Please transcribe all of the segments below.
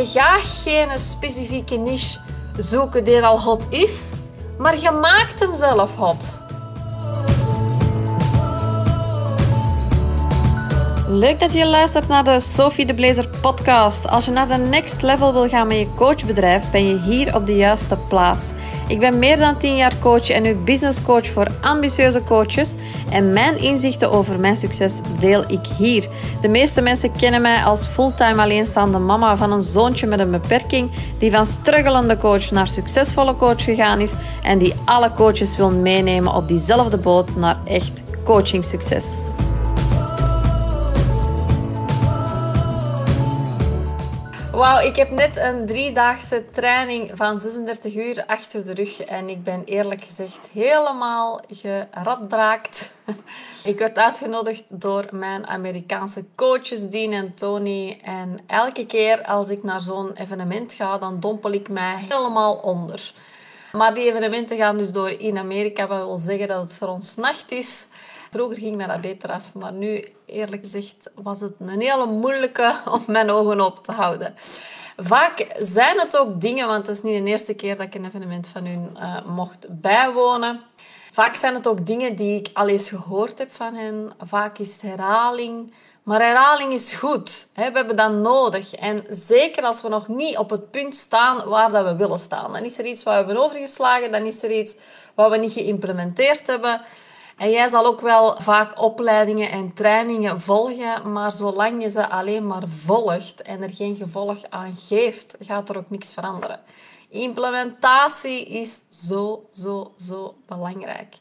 Je gaat geen specifieke niche zoeken die al hot is, maar je maakt hem zelf hot. Leuk dat je luistert naar de Sophie de Blazer podcast. Als je naar de next level wil gaan met je coachbedrijf, ben je hier op de juiste plaats. Ik ben meer dan 10 jaar coach en nu business coach voor ambitieuze coaches. En mijn inzichten over mijn succes deel ik hier. De meeste mensen kennen mij als fulltime alleenstaande mama van een zoontje met een beperking, die van struggelende coach naar succesvolle coach gegaan is en die alle coaches wil meenemen op diezelfde boot naar echt coaching succes. Wauw, ik heb net een driedaagse training van 36 uur achter de rug en ik ben eerlijk gezegd helemaal geradbraakt. Ik werd uitgenodigd door mijn Amerikaanse coaches Dean en Tony en elke keer als ik naar zo'n evenement ga, dan dompel ik mij helemaal onder. Maar die evenementen gaan dus door in Amerika, wat wil zeggen dat het voor ons nacht is. Vroeger ging mij dat beter af, maar nu, eerlijk gezegd, was het een hele moeilijke om mijn ogen open te houden. Vaak zijn het ook dingen, want het is niet de eerste keer dat ik een evenement van hun uh, mocht bijwonen. Vaak zijn het ook dingen die ik al eens gehoord heb van hen. Vaak is het herhaling. Maar herhaling is goed. We hebben dat nodig. En zeker als we nog niet op het punt staan waar dat we willen staan. Dan is er iets wat we hebben overgeslagen. Dan is er iets wat we niet geïmplementeerd hebben. En jij zal ook wel vaak opleidingen en trainingen volgen, maar zolang je ze alleen maar volgt en er geen gevolg aan geeft, gaat er ook niks veranderen. Implementatie is zo, zo, zo belangrijk.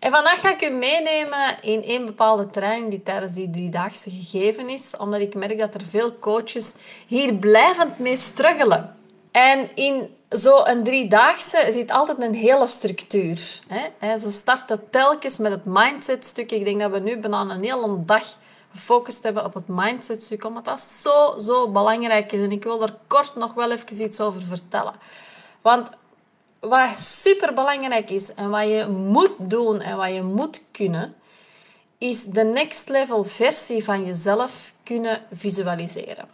En vandaag ga ik u meenemen in een bepaalde training die tijdens die driedaagse gegeven is, omdat ik merk dat er veel coaches hier blijvend mee struggelen. En in zo'n driedaagse zit altijd een hele structuur. Hè? Ze starten telkens met het mindset-stuk. Ik denk dat we nu bijna een hele dag gefocust hebben op het mindset-stuk, omdat dat zo, zo belangrijk is. En ik wil er kort nog wel even iets over vertellen. Want wat super belangrijk is en wat je moet doen en wat je moet kunnen, is de next level versie van jezelf kunnen visualiseren.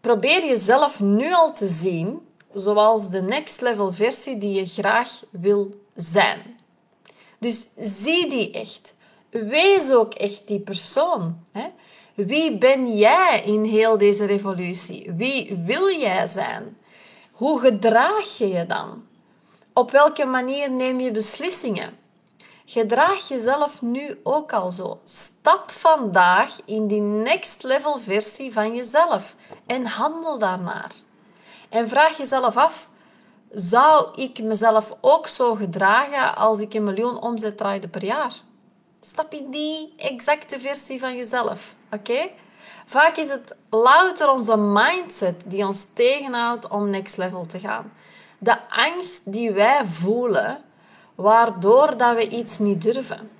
Probeer jezelf nu al te zien zoals de next level versie die je graag wil zijn. Dus zie die echt. Wees ook echt die persoon. Hè? Wie ben jij in heel deze revolutie? Wie wil jij zijn? Hoe gedraag je je dan? Op welke manier neem je beslissingen? Gedraag jezelf nu ook al zo. Stap vandaag in die next level versie van jezelf en handel daarnaar. En vraag jezelf af, zou ik mezelf ook zo gedragen als ik een miljoen omzet draaide per jaar? Stap in die exacte versie van jezelf, oké? Vaak is het louter onze mindset die ons tegenhoudt om next level te gaan. De angst die wij voelen, waardoor dat we iets niet durven.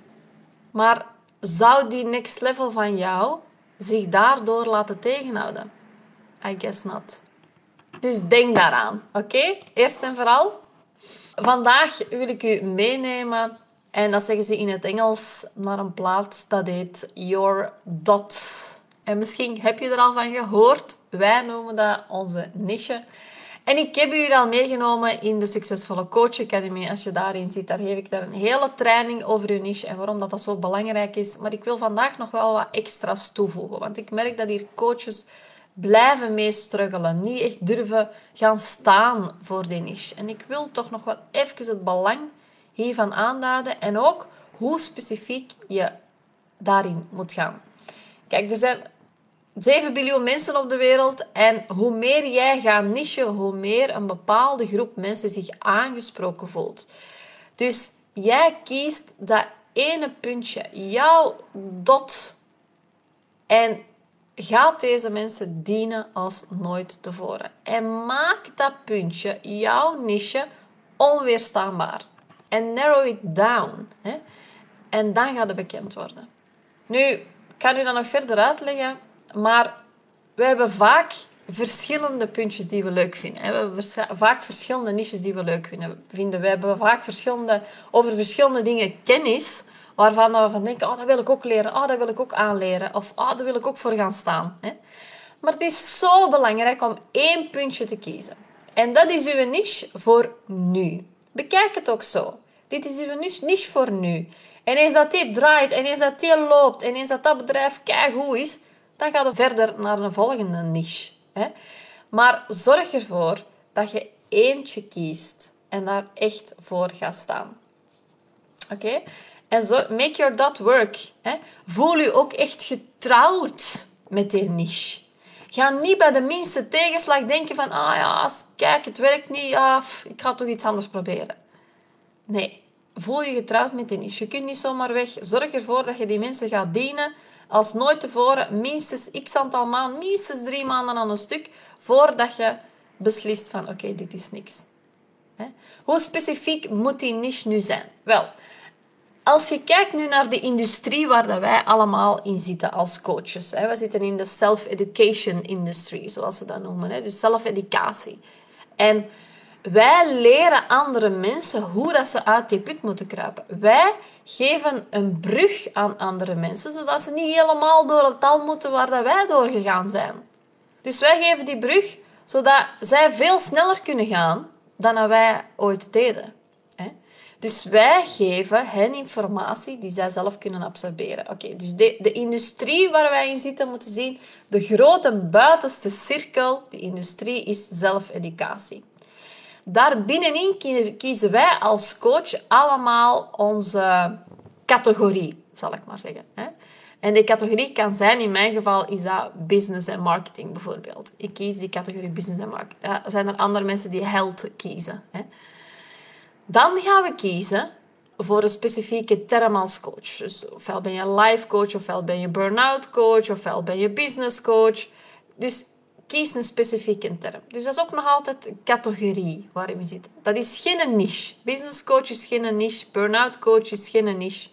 Maar zou die next level van jou zich daardoor laten tegenhouden? I guess not. Dus denk daaraan, oké? Eerst en vooral. Vandaag wil ik u meenemen, en dat zeggen ze in het Engels, naar een plaats dat heet Your Dot. En misschien heb je er al van gehoord. Wij noemen dat onze niche. En ik heb u al meegenomen in de Succesvolle Coach Academy. Als je daarin zit, daar geef ik daar een hele training over uw niche en waarom dat, dat zo belangrijk is. Maar ik wil vandaag nog wel wat extra's toevoegen. Want ik merk dat hier coaches blijven mee struggelen. Niet echt durven gaan staan voor die niche. En ik wil toch nog wel even het belang hiervan aanduiden en ook hoe specifiek je daarin moet gaan. Kijk, er zijn 7 biljoen mensen op de wereld en hoe meer jij gaat nichen, hoe meer een bepaalde groep mensen zich aangesproken voelt. Dus jij kiest dat ene puntje, jouw dot. En gaat deze mensen dienen als nooit tevoren. En maak dat puntje, jouw niche, onweerstaanbaar. En narrow it down. Hè? En dan gaat het bekend worden. Nu, ik kan u dat nog verder uitleggen, maar we hebben vaak verschillende puntjes die we leuk vinden. We hebben vaak verschillende niches die we leuk vinden. We hebben vaak verschillende, over verschillende dingen kennis waarvan we van denken, oh, dat wil ik ook leren, oh, dat wil ik ook aanleren, of oh, daar wil ik ook voor gaan staan. Hè? Maar het is zo belangrijk om één puntje te kiezen. En dat is uw niche voor nu. Bekijk het ook zo. Dit is uw niche voor nu. En eens dat dit draait, en eens dat dit loopt, en eens dat dat bedrijf goed is, dan gaat het verder naar een volgende niche. Hè? Maar zorg ervoor dat je eentje kiest en daar echt voor gaat staan. Oké? En zo, make your dot work. Hè? Voel je ook echt getrouwd met die niche. Ga niet bij de minste tegenslag denken van, ah ja, kijk, het werkt niet, ja, ik ga toch iets anders proberen. Nee, voel je getrouwd met die niche. Je kunt niet zomaar weg. Zorg ervoor dat je die mensen gaat dienen als nooit tevoren, minstens x aantal maanden, minstens drie maanden aan een stuk, voordat je beslist van, oké, dit is niks. Hoe specifiek moet die niche nu zijn? Wel, als je kijkt nu naar de industrie waar dat wij allemaal in zitten als coaches. We zitten in de self-education industry, zoals ze dat noemen. Hè. Dus zelf-educatie. En wij leren andere mensen hoe dat ze uit die put moeten kruipen. Wij geven een brug aan andere mensen, zodat ze niet helemaal door het tal moeten waar dat wij doorgegaan zijn. Dus wij geven die brug, zodat zij veel sneller kunnen gaan dan wij ooit deden. Dus wij geven hen informatie die zij zelf kunnen absorberen. Oké, dus de, de industrie waar wij in zitten moeten zien, de grote buitenste cirkel, die industrie is zelfeducatie. Daar binnenin kiezen wij als coach allemaal onze categorie, zal ik maar zeggen. En die categorie kan zijn, in mijn geval is dat business en marketing bijvoorbeeld. Ik kies die categorie business en marketing. Er zijn er andere mensen die health kiezen. Dan gaan we kiezen voor een specifieke term als coach. Dus ofwel ben je life coach, ofwel ben je burn-out coach, ofwel ben je business coach. Dus kies een specifieke term. Dus dat is ook nog altijd een categorie waarin we zitten. Dat is geen niche. Business coach is geen niche. Burn-out coach is geen niche.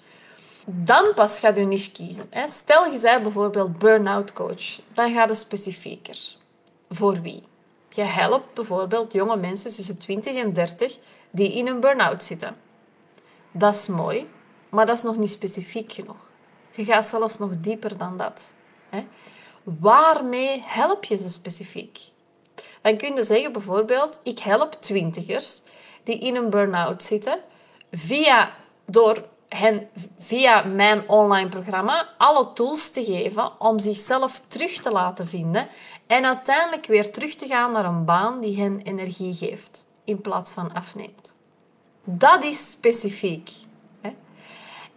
Dan pas gaat je niche kiezen. Stel je bent bijvoorbeeld burn-out coach. Dan gaat het specifieker. Voor wie? Je helpt bijvoorbeeld jonge mensen tussen 20 en 30 die in een burn-out zitten. Dat is mooi, maar dat is nog niet specifiek genoeg. Je gaat zelfs nog dieper dan dat. Waarmee help je ze specifiek? Dan kun je zeggen bijvoorbeeld, ik help twintigers die in een burn-out zitten via, door hen via mijn online programma alle tools te geven om zichzelf terug te laten vinden en uiteindelijk weer terug te gaan naar een baan die hen energie geeft in plaats van afneemt. Dat is specifiek.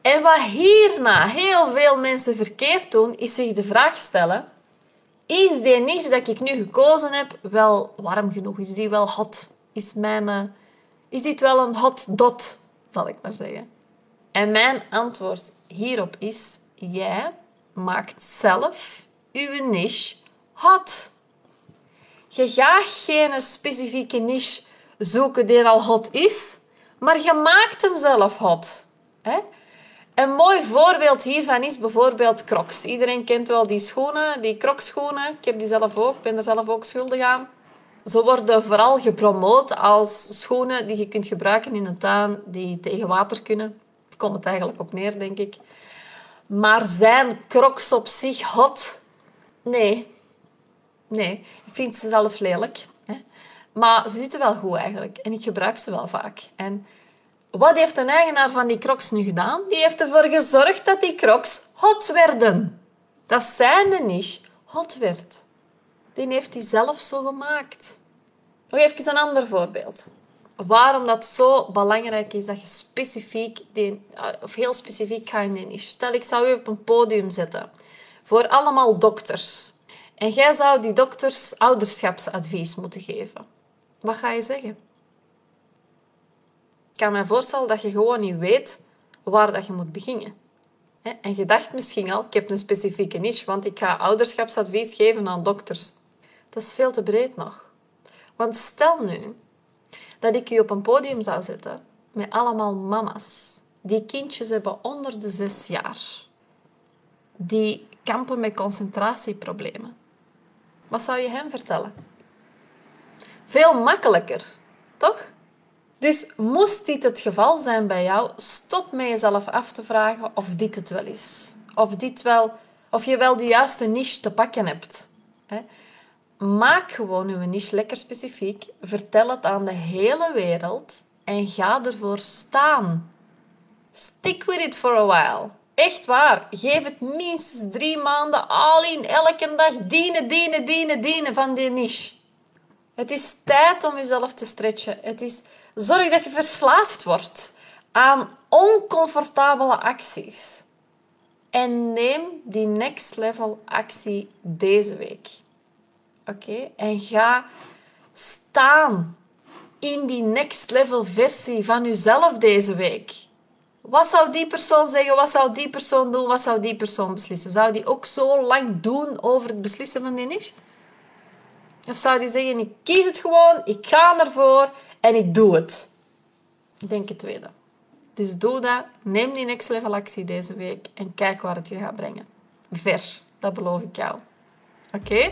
En wat hierna heel veel mensen verkeerd doen, is zich de vraag stellen is die niche dat ik nu gekozen heb wel warm genoeg? Is die wel hot? Is, mijn, uh, is dit wel een hot dot, zal ik maar zeggen? En mijn antwoord hierop is: jij maakt zelf uw niche hot. Je gaat geen specifieke niche zoeken die al hot is, maar je maakt hem zelf hot. Hè? Een mooi voorbeeld hiervan is bijvoorbeeld Crocs. Iedereen kent wel die schoenen, die Crocs-schoenen. Ik heb die zelf ook, ben er zelf ook schuldig aan. Ze worden vooral gepromoot als schoenen die je kunt gebruiken in de tuin, die tegen water kunnen. Daar komt het eigenlijk op neer, denk ik. Maar zijn Crocs op zich hot? Nee. Nee, ik vind ze zelf lelijk. Hè? Maar ze zitten wel goed eigenlijk. En ik gebruik ze wel vaak. En wat heeft de eigenaar van die crocs nu gedaan? Die heeft ervoor gezorgd dat die crocs hot werden. Dat zijn de niche hot werd. Die heeft hij zelf zo gemaakt. Nog even een ander voorbeeld. Waarom dat zo belangrijk is dat je specifiek, die, of heel specifiek gaat in die niche. Stel, ik zou u op een podium zetten voor allemaal dokters. En jij zou die dokters ouderschapsadvies moeten geven. Wat ga je zeggen? Ik kan me voorstellen dat je gewoon niet weet waar dat je moet beginnen. En je dacht misschien al, ik heb een specifieke niche, want ik ga ouderschapsadvies geven aan dokters. Dat is veel te breed nog. Want stel nu dat ik je op een podium zou zetten met allemaal mama's die kindjes hebben onder de zes jaar, die kampen met concentratieproblemen. Wat zou je hen vertellen? Veel makkelijker, toch? Dus moest dit het geval zijn bij jou, stop met jezelf af te vragen of dit het wel is. Of, dit wel, of je wel de juiste niche te pakken hebt. Maak gewoon uw niche lekker specifiek. Vertel het aan de hele wereld en ga ervoor staan. Stick with it for a while. Echt waar. Geef het minstens drie maanden al in elke dag dienen, dienen, dienen, dienen van die niche. Het is tijd om jezelf te stretchen. Het is zorg dat je verslaafd wordt aan oncomfortabele acties. En neem die next level actie deze week. Oké? En ga staan in die next level versie van jezelf deze week. Wat zou die persoon zeggen? Wat zou die persoon doen? Wat zou die persoon beslissen? Zou die ook zo lang doen over het beslissen van die niche? Of zou die zeggen, ik kies het gewoon, ik ga ervoor en ik doe het? Denk het tweede. Dus doe dat. Neem die next level actie deze week en kijk waar het je gaat brengen. Ver, dat beloof ik jou. Oké?